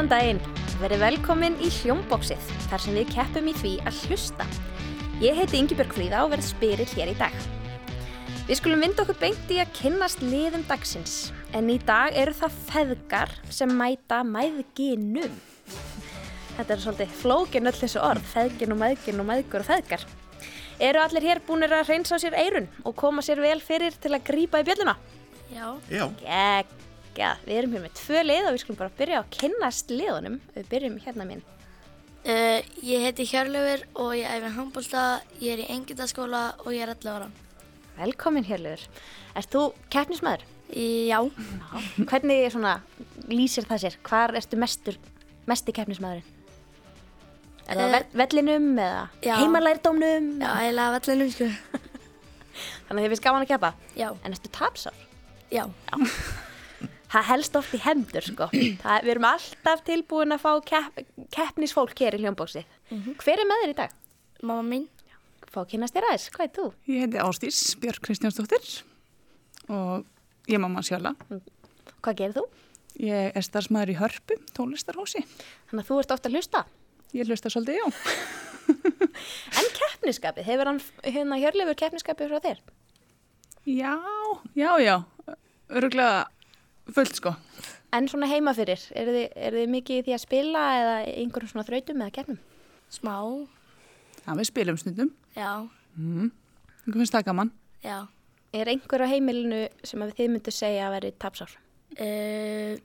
Góðan daginn, verið velkomin í Hljómbóksið, þar sem við keppum í því að hlusta. Ég heiti Yngibjörg Fríða og verð spyrir hér í dag. Við skulum vinda okkur beint í að kynnast liðum dagsins, en í dag eru það feðgar sem mæta mæðginum. Þetta er svolítið flókin öll þessu orð, feðgin og mæðgin og mæðgur og feðgar. Eru allir hér búinir að reynsa á sér eirun og koma sér vel fyrir til að grípa í bjölluna? Já. Já, Geggjað, við erum hér með tvö lið og við skulum bara byrja á að kynnast liðunum. Við byrjum hérna minn. Uh, ég heiti Hjörlefur og ég æfi handbólta, ég er í Engildaskóla og ég er 11 ára. Velkomin hérlegur. Erst þú keppnismæður? Já. Hvernig svona lýsir það sér? Hvar ertu mestur, mesti keppnismæðurinn? Er það Eh, uh, vellinum eða já. heimalærdómnum? Já, eiginlega vellinum, sko. Þannig að þið finnst gaman að keppa. Já. En ertu tapsár? Já. Það helst oft í hendur, sko. Það, við erum alltaf tilbúin að fá kepp, keppnisfólk hér í hljómbóksið. Hver er með þér í dag? Mamma mín. Fá að kynast þér aðeins, hvað er þú? Ég heiti Ástís Björk Kristjánsdóttir og ég er mamma sjálfa. Hvað gerir þú? Ég er starfsmæður í Hörpu, tónlistarhúsi. Þannig að þú ert ofta að hlusta. Ég hlusta svolítið, já. En keppniskapið, hefur hann hérna hjörlefur keppniskapið frá þér? Já, já, já. Öruglega fullt, sko. En svona heima fyrir, eru þið, eru þið mikið í því að spila eða einhverjum svona þrautum eða keppnum? Smá. Já, við spilum stundum. Já. Þú finnst það gaman? Já. Er einhver á heimilinu sem að þið myndu segja að veri tapsár? Uh,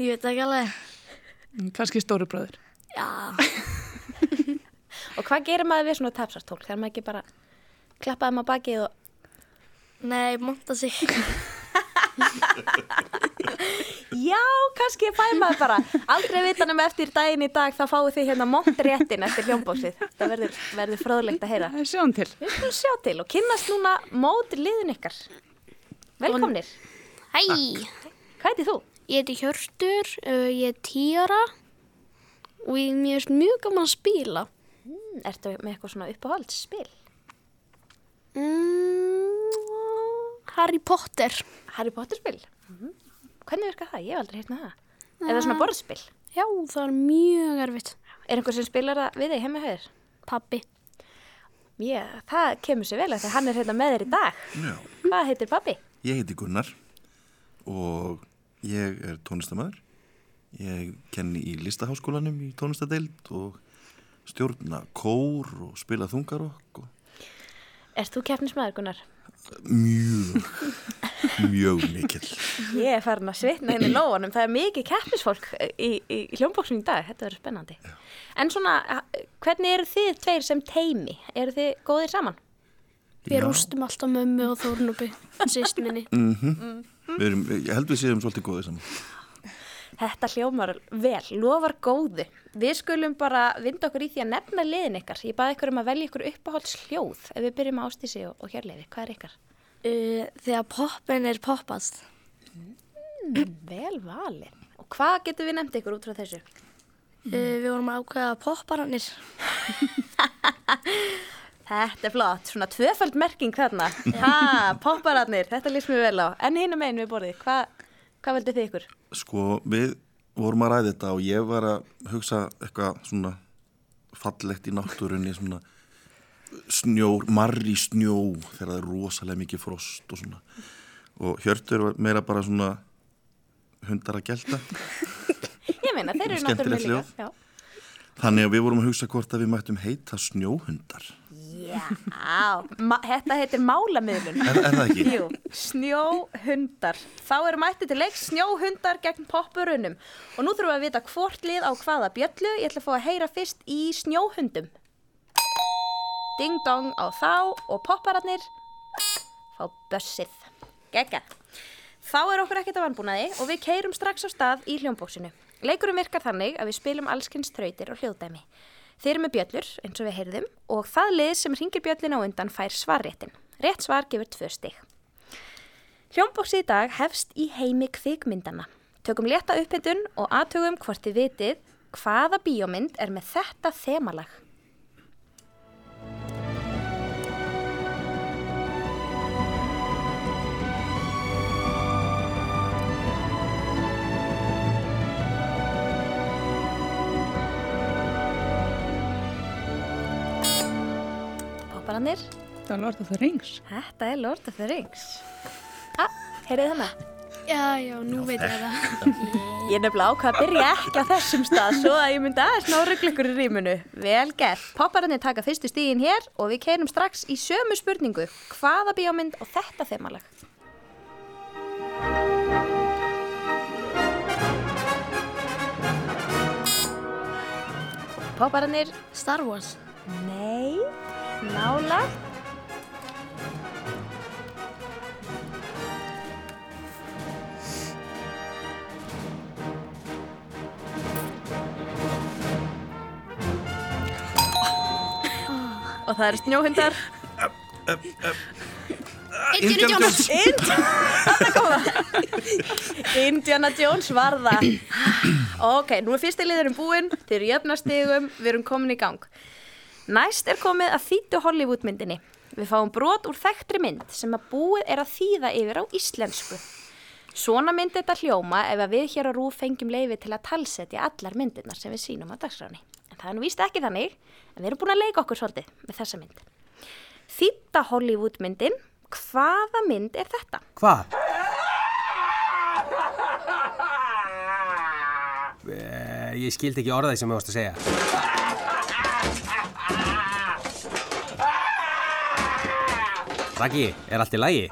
ég veit ekki alveg. Mm, Kannski stóru bróður. Já. Og hvað gerir maður við svona tapsártól? Þegar maður ekki bara klappaði maður bakið og... Nei, monta sig. Já, kannski fæ maður bara. Aldrei vitanum eftir daginn í dag þá fáið þið hérna montréttin eftir hljómbóksið. Það verður, verður fróðlegt að heyra. Sjáum til. Við skulum sjá til og kynnast núna mót liðin ykkar. Velkomnir. Hæ, Hvað heiti þú? ég heiti Hjörtur, uh, ég er tíara og ég er mjög, gaman að spila. Mm, ertu með eitthvað svona uppáhaldsspil? Mm, Harry Potter. Harry Potter spil? Mm Hvernig virkar það? Ég hef aldrei hérna það. Er það svona borðspil? Já, það er mjög erfitt. Er einhver sem spilar það við þig heima höður? Pappi. Já, það kemur sér vel að því hann er hérna með þér í dag. já. Hvað heitir pappi? Ég heiti Gunnar og ég er tónlistamæður. Ég kenni í listaháskólanum í tónlistadeild og stjórna kór og spila þungarokk og Erst þú keppnismæður, Gunnar? mjög, mjög mikill. Ég er farin að svitna henni lóanum. Það er mikið keppnisfólk í, í hljómbóksinu í dag. Þetta verður spennandi. En svona, hvernig eru þið tveir sem teimi? Eru þið góðir saman? Við Já. rústum alltaf mömmu og Þórnubi, sýst minni. Við erum, ég held við séum svolítið góðið saman. Þetta hljómar vel, lofar góðu. Við skulum bara vinda okkur í því að nefna liðin ykkar. Ég baði ykkur um að velja ykkur uppáhalds hljóð ef við byrjum á ástísi og, og hérleifi. Hvað er ykkar? Uh, þegar poppin er poppast. Vel valin. Og hvað getur við nefnt ykkur út frá þessu? Uh, við vorum að ákveða popparannir. Þetta er flott, svona tvöfald merking þarna. Ha, poppararnir, þetta líst mér vel á. En hinum einu við borðið, hvað, hvað veldu þið ykkur? Sko, við vorum að ræða þetta og ég var að hugsa eitthvað svona fallegt í náttúrunni, svona snjór, marri snjó þegar það er rosalega mikið frost og svona. Og hjörtur var meira bara svona hundar að gelta. Ég meina, þeir eru náttúrulega líka. Þannig að við vorum að hugsa hvort að við mættum heita snjóhundar. Já, þetta heitir málamiðlun. Er, er það ekki? Jú, snjóhundar. Þá eru mættið til leiks snjóhundar gegn poppurunum. Og nú þurfum við að vita hvort lið á hvaða bjöllu. Ég ætla að fá að heyra fyrst í snjóhundum. Ding dong á þá og poppararnir fá bössið. Gegga. Þá er okkur ekkert að vanbúnaði og við keirum strax á stað í hljómbóksinu. Leikurum virkar þannig að við spilum allskynns þrautir og hljóðdæmi. Þeir eru með bjöllur, eins og við heyrðum, og það lið sem ringir bjöllin á undan fær svarréttin. Rétt svar gefur tvö stig. Hljómbóksi í dag hefst í heimi kvikmyndana. Tökum létta upphindun og aðtögum hvort þið vitið hvaða bíómynd er með þetta þemalag. Popparannir, Það var Lord of the Rings. þetta er Lord of the Rings. Ah, heyrið þannig? Já, já, nú veit ég það. Ég er nefnilega ákvað að byrja ekki á þessum stað svo að ég myndi aðeins ná ruggleikur í rýmunu. Vel gert. Popparannir taka fyrstu stígin hér og við keirum strax í sömu spurningu. Hvaða bíómynd á þetta þemalag? Popparannir, Star Wars. nei, nála. Og það eru snjóhundar. Indiana Jones. Indiana Jones var það. Ok, nú er fyrsti liðurinn búinn, þeir eru jöfnastigum, við erum komin í gang. Næst er komið að þýttu Hollywoodmyndinni. Við fáum brot úr þekktri mynd sem að búið er að þýða yfir á íslensku. Svona myndi þetta hljóma ef að við hér á Rúf fengjum leifi til að talsetja allar myndirnar sem við sínum á dagskráni. En það er nú víst ekki þannig, en við erum búin að leika okkur svolítið með þessa mynd. Þýtta Hollywoodmyndin, hvaða mynd er þetta? Hvað? Eh, Ég skildi ekki orðaði sem ég varst að segja. Raggi, er allt í lagi?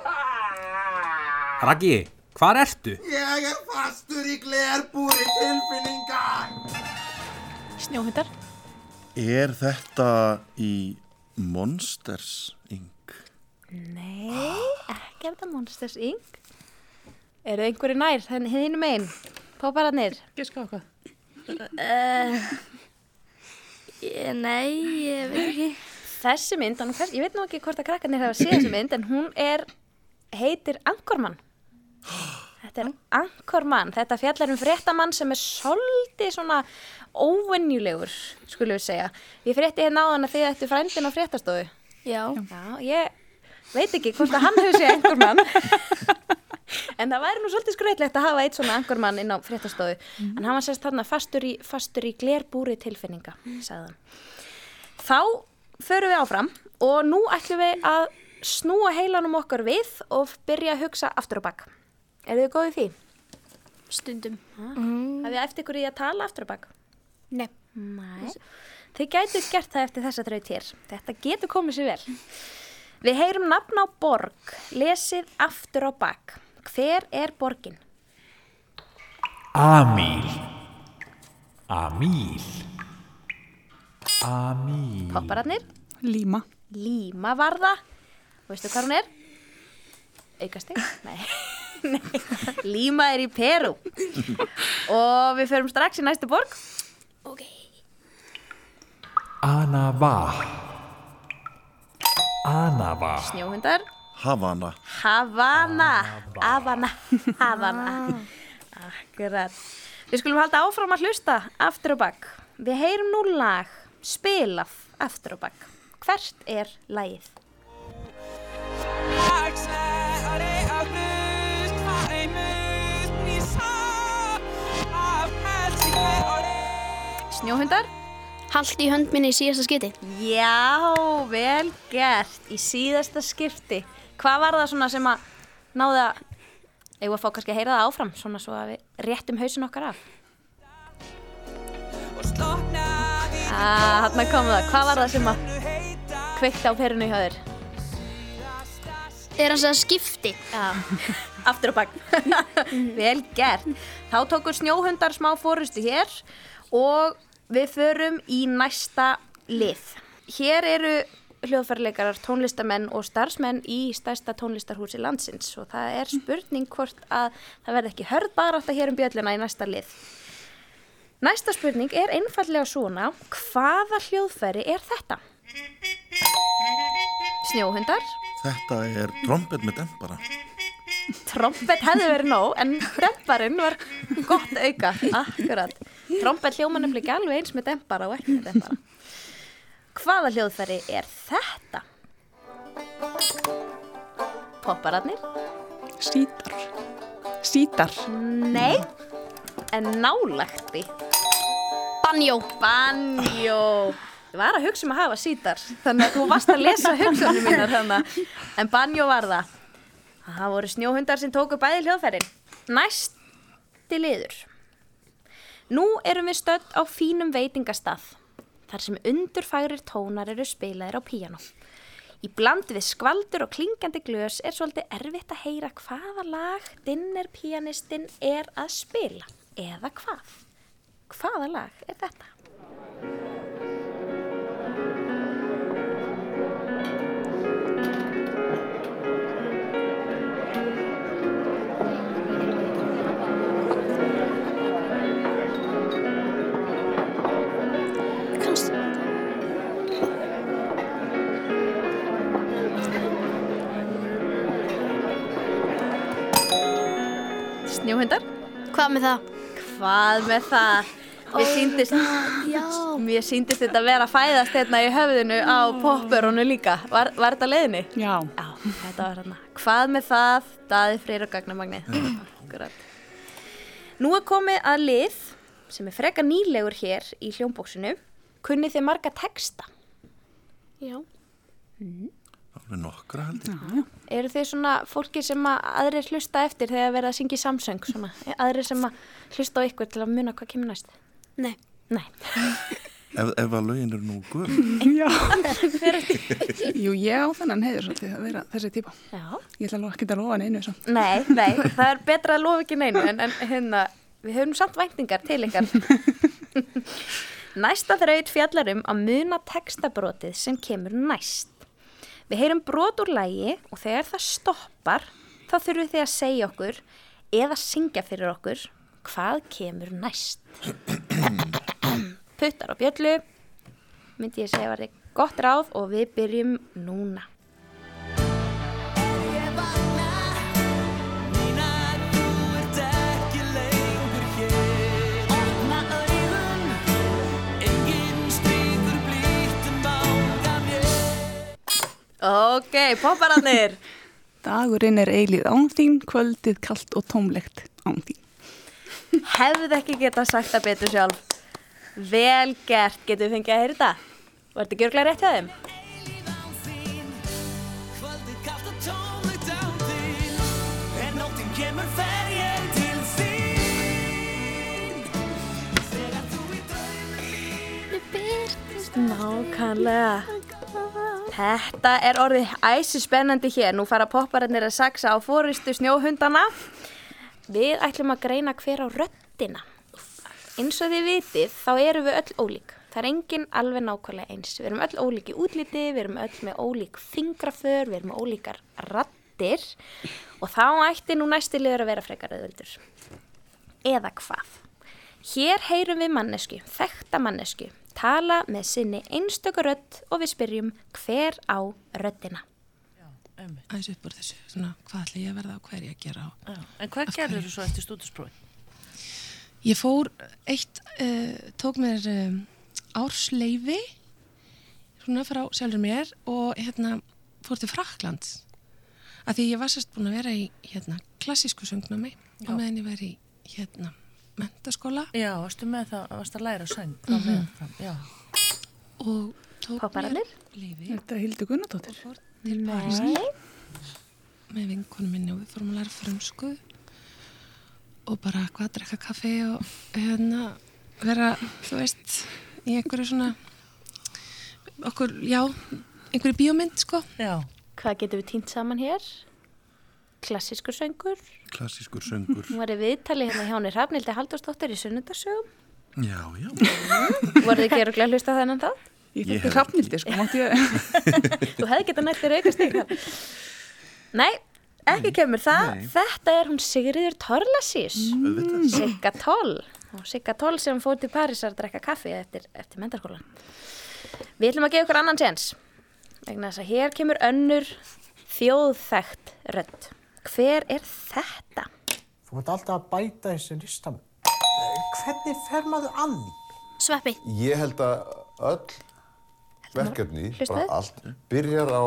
Raggi, hvar ertu? Ég er fastur í glerbúri tilfinninga. Snjóhundar. Er þetta í Monsters Inc? Nei, ekki er þetta Monsters Inc. Eru einhverju nær, hinn megin, poppararnir. Giska á hvað? Ég, nei, ég veit ekki. Þessi mynd, hvers, ég veit nú ekki hvort að krakkarnir hafa séð þessi mynd, en hún er, heitir Ankormann. Þetta er Ankormann, þetta fjallar um fréttamann sem er svolítið svona óvenjulegur, skulum við segja. Ég frétti hérna á hann að þið ættu frændin á fréttastofu. Já. Já, ég veit ekki hvort að hann hefur séð Ankormann. en það væri nú svolítið skrautlegt að hafa eitt svona Ankormann inn á fréttastofu. En hann var sérst þarna fastur í, fastur í glerbúri tilfinninga, sagði hann. Þá förum við áfram og nú ætlum við að snúa heilanum okkar við og byrja að hugsa aftur á bakk. Er þið góðið því? Stundum. Hafið þið eftir ykkur í að tala aftur á bakk? Nei. Nei. Þið gætu gert það eftir þessa draut hér. Þetta getur komið sér vel. Við heyrum nafn á borg, lesið aftur á bakk. Hver er borgin? Amíl Amíl Amíl Poppararnir? Líma. Líma var það. Veistu hvað hún er? Aukastig? Nei. Nei. Líma er í Peru. Og við förum strax í næstu borg. Ok. Anava Anava Snjóhundar. Havana. Havana. Havana. Havana. Akkurat. Við skulum halda áfram að hlusta aftur á bakk. Við heyrum nú lag spilað aftur á bakk. Hvert er lagið? Snjóhundar? Hallt í hönd minni í síðasta skiti. Já, vel gert í síðasta skipti. Hvað var það svona sem að náði að, eigum að fá kannski að heyra það áfram, svona svo að við réttum hausin okkar af? Ah, hann kom það. Hvað var það sem að kveikti á perinu hjá þér? Er hans að skipti? Já, aftur á bakk. Vel gert. Þá tókur snjóhundar smá fórustu hér og við förum í næsta lið. Hér eru hljóðfærleikarar, tónlistamenn og starfsmenn í stærsta tónlistarhúsi landsins og það er spurning hvort að það verði ekki hörð bara átt að hér um bjöllina í næsta lið. Næsta spurning er einfallega svona, hvaða hljóðfæri er þetta? Snjóhundar? Þetta er trompet með dempara. Trompet hefði verið nóg, en demparinn var gott auka, akkurat. Trompet hljóma nefnilega ekki alveg eins með dempara og ekki með dempara. Hvaða hljóðfæri er þetta? Poppararnir? Sítar. Sítar. Nei, en nálagt því. Banjó. Banjó. Ég var að hugsa um að hafa sítar, þannig að þú varst að lesa hugsanum mínar þannig. En banjó var það. Það voru snjóhundar sem tóku bæði hljóðfærin. Næsti liður. Nú erum við stödd á fínum veitingastað. Þar sem undurfærir tónar eru spilaðir á píjano. Í bland við skvaldur og klingandi glös er svolítið erfitt að heyra hvaða lag dinnerpianistinn er að spila. Eða hvað? Hvaða lag er þetta? Kannst, Snjóhundar? hvað með það? Hvað með það? Mér síndist, Já. mér síndist þetta að vera að fæðast hérna í höfðinu á popperonu líka. Var, var þetta leiðinni? Já. Já, þetta var hérna. Hvað með það? Daði freyr og gagnamagni. Akkurat. Nú er komið að lið sem er freka nýlegur hér í hljómbóksinu. Kunnið þið marga texta? Já. Alveg nokkra held ég. Eru þið svona fólki sem að aðrir hlusta eftir þegar verða að syngja í samsöng? Svona? Aðrir sem að hlusta á ykkur til að muna hvað kemur næst? Nei. Nei. Ef, ef að lögin eru nú guð. Já. Jú, ég á þennan heiður svolítið að vera þessi típa. Já. Ég ætla ekki að lofa neinu samt. Nei, nei, það er betra að lofa ekki neinu en, en hérna, við höfum samt væntingar til ykkar. Næsta þraut fjallarum að muna textabrotið sem kemur næst. Við heyrum brot úr lægi og þegar það stoppar þá þurfum þið að segja okkur eða syngja fyrir okkur hvað kemur næst. Puttar á bjöllu, myndi ég segja var þið gott ráð og við byrjum núna. Ok, popparannir. Dagurinn er eilíð án þín, kvöldið kalt og tómlegt án þín. Hefði ekki getað sagt það betur sjálf. Vel gert, getur við fengið að heyra þetta? Var þetta gjörglega rétt hjá þeim? Nákvæmlega. Þetta er orðið æsi spennandi hér. Nú fara popparannir að saksa á fóristu snjóhundana. Við ætlum að greina hver á röttina. Eins og þið vitið, þá erum við öll ólík. Það er enginn alveg nákvæmlega eins. Við erum öll ólík í útliti, við erum öll með ólík fingraför, við erum með ólíkar rattir og þá ætti nú næsti liður að vera frekar auðvöldur. Eða hvað? Hér heyrum við mannesku, þekta mannesku, tala með sinni einstöku rödd og við spyrjum hver á röddina. aðeins upp úr þessu, svona, hvað ætla ég að verða og hvað er ég að gera á. Já. En hvað gerður þú svo eftir stúdinsprófin? Ég fór eitt, uh, tók mér um, ársleifi, svona frá sjálfur mér og hérna fór til Fraklands. Af því ég var sérst búin að vera í hérna klassísku söngnámi og meðan ég var í hérna mentaskóla Já, varstu með það, varstu að læra meðan fram, já. og tók Poppararnir? mér leifi Þetta er Hildur Gunnardóttir. til Parísar með vinkonum minni og við fórum að læra frönsku og bara hvað að drekka kaffi og hérna vera, þú veist, í einhverju svona okkur, já, einhverju bíómynd, sko. Já, Hvað getum við týnt saman hér? Klassískur söngur. Klassískur söngur. Hún var í viðtali hérna hjá henni Hrafnildi Halldórsdóttir í sunnundarsögum. Já, já. Voruð þið ekki öruglega að hlusta á þennan það? Ég þekki hef hrafnildi, sko. Þú hefði getað nættir aukast ykkur. Nei, ekki kemur það. Nei. Þetta er hún Sigriður Torlasís. Auðvitað. Sigga Toll. Sigga Toll sem fór til Parísar að drekka kaffi eftir, eftir mentarskólan. Við ætlum að gefa ykkur annan séns. Vegna þess að hér kemur önnur þjóðþægt rödd. Hver er þetta? Þú ert alltaf að bæta þessi listam. Hvernig fer maður að því? Sveppi. Ég held að öll verkefni, bara allt, byrjar á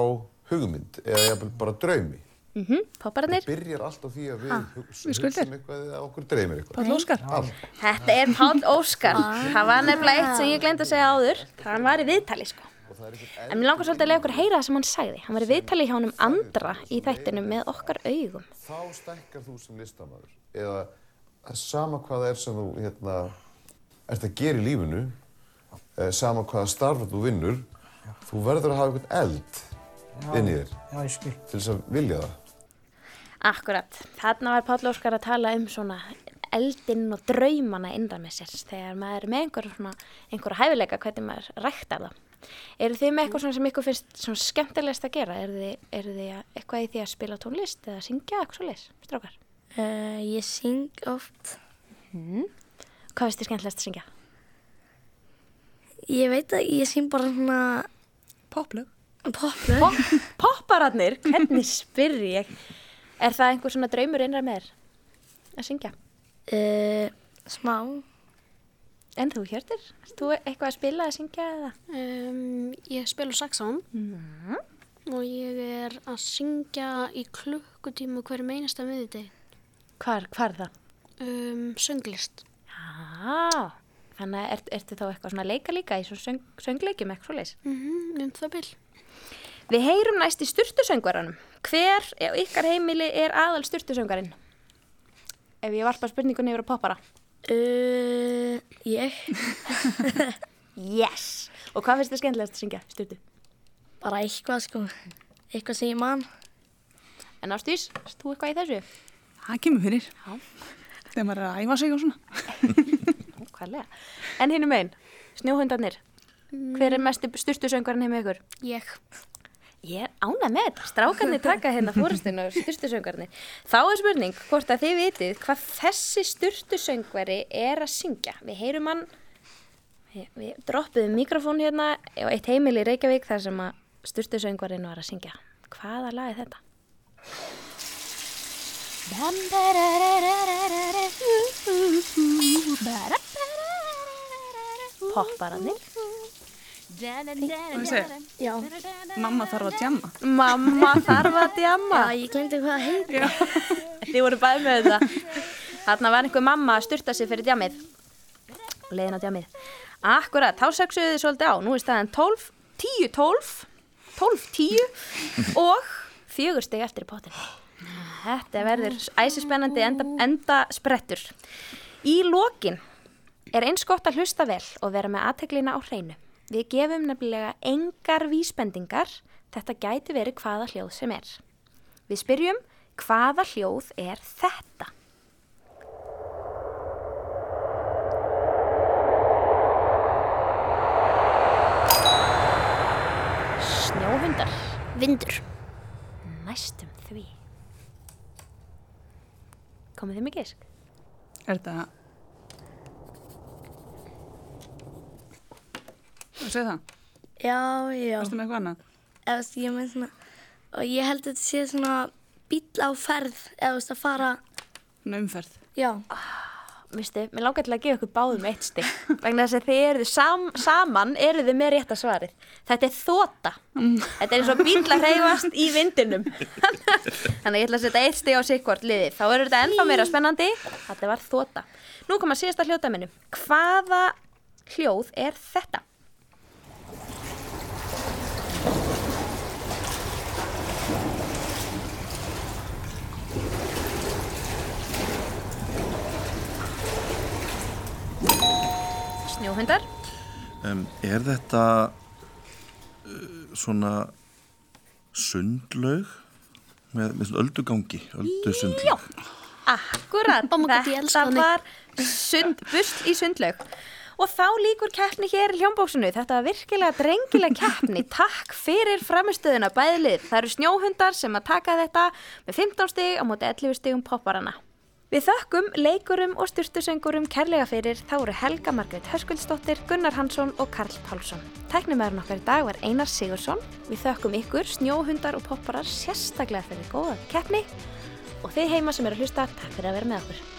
hugmynd eða jafnvel bara draumi. Mm Poppararnir. Byrjar allt á því að við Ah, hugsa, við skuldir. hugsum eitthvað eða okkur dreymir eitthvað. Páll Óskar. Allt. Þetta er Páll Óskar. Það var nefnilega eitt sem ég glemt að segja áður. Hann var í viðtali, sko. En mér langar svolítið að lega okkur heyra það sem hann sagði. Hann var í viðtali hjá honum andra í þættinu með okkar augum. Þá stækkar þú sem listamæður. Eða sama hvað það er sem þú hérna, ert að gera í lífinu, eh, sama hvaða starf þú vinnur, þú verður að hafa einhvern eld Já, inn í þér Já, ég skil. til þess að vilja það. Akkurat. Þarna var Páll Óskar að tala um svona eldinn og draumana innra með sér þegar maður er með einhver svona, einhver hæfileika hvernig maður ræktar það. Eru þið með eitthvað svona sem ykkur finnst skemmtilegast að gera? Eru þið, eru þið að- eitthvað í því að spila tónlist eða syngja eitthvað svo leis, strákar? Uh, ég syng oft. Mm. Hvað finnst þið skemmtilegast að syngja? Ég veit að ég syng bara svona... Poplög. Poplög. Pop, poppararnir, hvernig spyr ég? Er það einhver svona draumur innra með þér að syngja? Uh, smá. En þú, Hjörtur? Erst þú eitthvað að spila eða syngja eða? Um, ég spila á saxón Mhm. og ég er að syngja í klukkutíma hverju meinasta miðuti. Hvar, hvar er það? Um, sönglist. Já, þannig að ert, ertu þá eitthvað svona að leika líka í svona söng, söngleikjum eitthvað svoleiðis? Mhm, um það bil. Við heyrum næst í styrtusöngvaranum. Hver á ykkar heimili er aðal styrtusöngarinn? Ef ég varpa spurningunni yfir að poppara. Uh, ég. yes! Og hvað finnst þið skemmtilegast að syngja, styrtu? Bara eitthvað sko. Eitthvað sem ég man. En Ástís, erst þú eitthvað í þessu? Það kemur fyrir. Já. Þegar maður er að æfa sig og svona. Hvaðlega? En hinnum einn, snjóhundarnir. Hver er mest styrtusöngvarinn heim með ykkur? Ég. Ég er ánað með þetta. Strákarnir taka hérna fórustinu og styrtusöngvarnir. Þá er spurning hvort að þið vitið hvað þessi styrtusöngvari er að syngja. Við heyrum hann, við, við droppuðum mikrofón hérna á eitt heimil í Reykjavík þar sem að styrtusöngvarinn var að syngja. Hvaða lag er þetta? Poppararnir. Já. mamma þarf að djamma. Mamma þarf að djamma. Já, ég glemdi hvað það heitir. Þið voru bæði með þetta. Þarna var einhver mamma að styrta sig fyrir djamið. Leiðin á djamið. Akkurat, þá sexuðu þið svolítið á. Nú er staðan 12, 10, 12, 12, 10 og fjögur steg eftir í potinu. Þetta verður æsispennandi enda, enda sprettur. Í lokin er eins gott að hlusta vel og vera með aðteglina á hreinu. Við gefum nefnilega engar vísbendingar. Þetta gæti verið hvaða hljóð sem er. Við spyrjum hvaða hljóð er þetta? Snjóhundar. Vindur. Næstum því. Komið þið með gisk? Er þetta... Þú segir það? Já, já. Varstu með eitthvað annað? Eða, þú veist, ég með svona, og ég held að þetta sé svona bíl á ferð, eða þú veist að fara, Svona umferð. já. Vistu, mér langar til að gefa ykkur báðum eitt stig. Vegna þess að þið eruð sam, saman, eruð þið með rétta svarið. Þetta er þóta. Þetta er eins og bíl að hreyfast í vindinum. Þannig að ég ætla að setja eitt stig á sikkvort liðið. Þá verður þetta ennþá meira spennandi. Þetta var þóta. Nú koma síðasta hljóðdæminu. Hvaða hljóð er þetta? Snjóhundar. Um, er þetta uh, svona sundlaug með, með svona öldugangi, öldusundlaug? Akkurat, ég elska þetta var sund, busl í sundlaug. Og þá líkur keppni hér í hljómbóksinu. Þetta var virkilega drengileg keppni. Takk fyrir framistöðuna bæðlið. Það eru snjóhundar sem að taka þetta með 15 stig á móti 11 stigum popparana. Við þökkum leikurum og styrtusöngurum kærlega fyrir þá eru Helga Margrét Höskuldsdóttir, Gunnar Hansson og Karl Pálsson. Tæknumæðurinn okkar í dag var Einar Sigursson. Við þökkum ykkur, snjóhundar og popparar sérstaklega fyrir góða keppni og þið heima sem eru að hlusta, takk fyrir að vera með okkur.